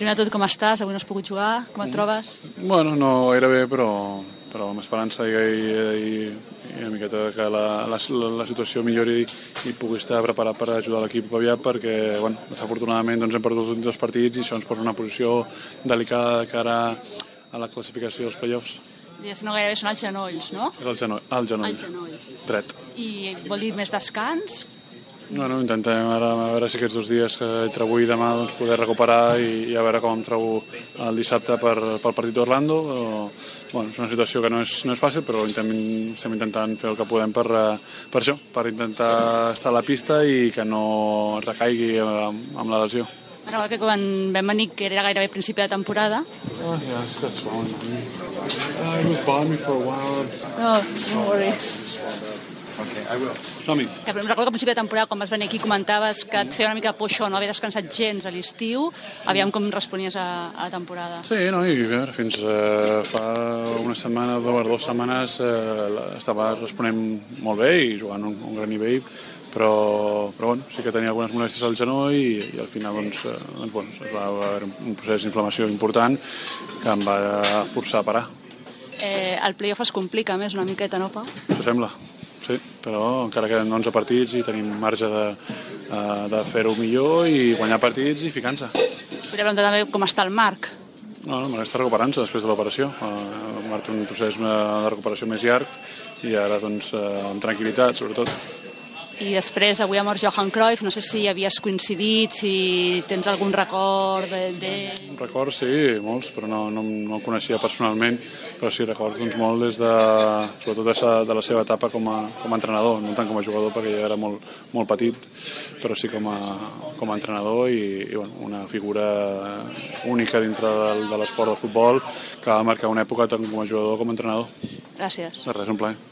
Primer de tot, com estàs? Avui no has pogut jugar? Com et trobes? Bueno, no gaire bé, però, però amb esperança i, i, i, i una miqueta que la, la, la situació millori i pugui estar preparat per ajudar l'equip aviat perquè, bueno, desafortunadament doncs hem perdut els últims dos partits i això ens posa una posició delicada de cara a la classificació dels playoffs. I si no gairebé són els genolls, no? És el genoll, el genoll. El genoll. Dret. I vol dir més descans? Bueno, intentem ara a veure si aquests dos dies que entre avui i demà doncs, poder recuperar i, i a veure com em trobo el dissabte per, pel partit d'Orlando. Bueno, és una situació que no és, no és fàcil, però intentem, estem intentant fer el que podem per, per això, per intentar estar a la pista i que no recaigui amb, amb la lesió. Ara que quan vam venir, que era gairebé principi de temporada... Oh, yeah, that's fine. Uh, he was by me for a while. No, don't worry. Okay, I will. Som-hi. Que recordo que al principi de temporada, quan vas venir aquí, comentaves que et feia una mica por això, no haver descansat gens a l'estiu. Aviam com responnies a, a la temporada. Sí, no, i a veure, fins eh, fa una setmana, dues, dues setmanes, eh, estava responent molt bé i jugant un, un gran nivell, però, però bueno, sí que tenia algunes molèsties al genoll i, i al final doncs, eh, doncs, bueno, es va haver un procés d'inflamació important que em va forçar a parar. Eh, el playoff es complica més una miqueta, no, Pau? Això sembla sí, però encara queden 11 partits i tenim marge de, uh, de fer-ho millor i guanyar partits i ficar-se. Podria preguntar també com està el Marc. No, no, està recuperant-se després de l'operació. Uh, Marc un procés de recuperació més llarg i ara doncs, uh, amb tranquil·litat, sobretot i després avui ha mort Johan Cruyff, no sé si havies coincidit, si tens algun record de... de... Un record, sí, molts, però no, no, no el coneixia personalment, però sí, recordo doncs, molt des de, sobretot de, sa, de la seva etapa com a, com a entrenador, no tant com a jugador perquè ja era molt, molt petit, però sí com a, com a entrenador i, i bueno, una figura única dintre del, de l'esport del futbol que va marcar una època tant com a jugador com a entrenador. Gràcies. De res, un plaer.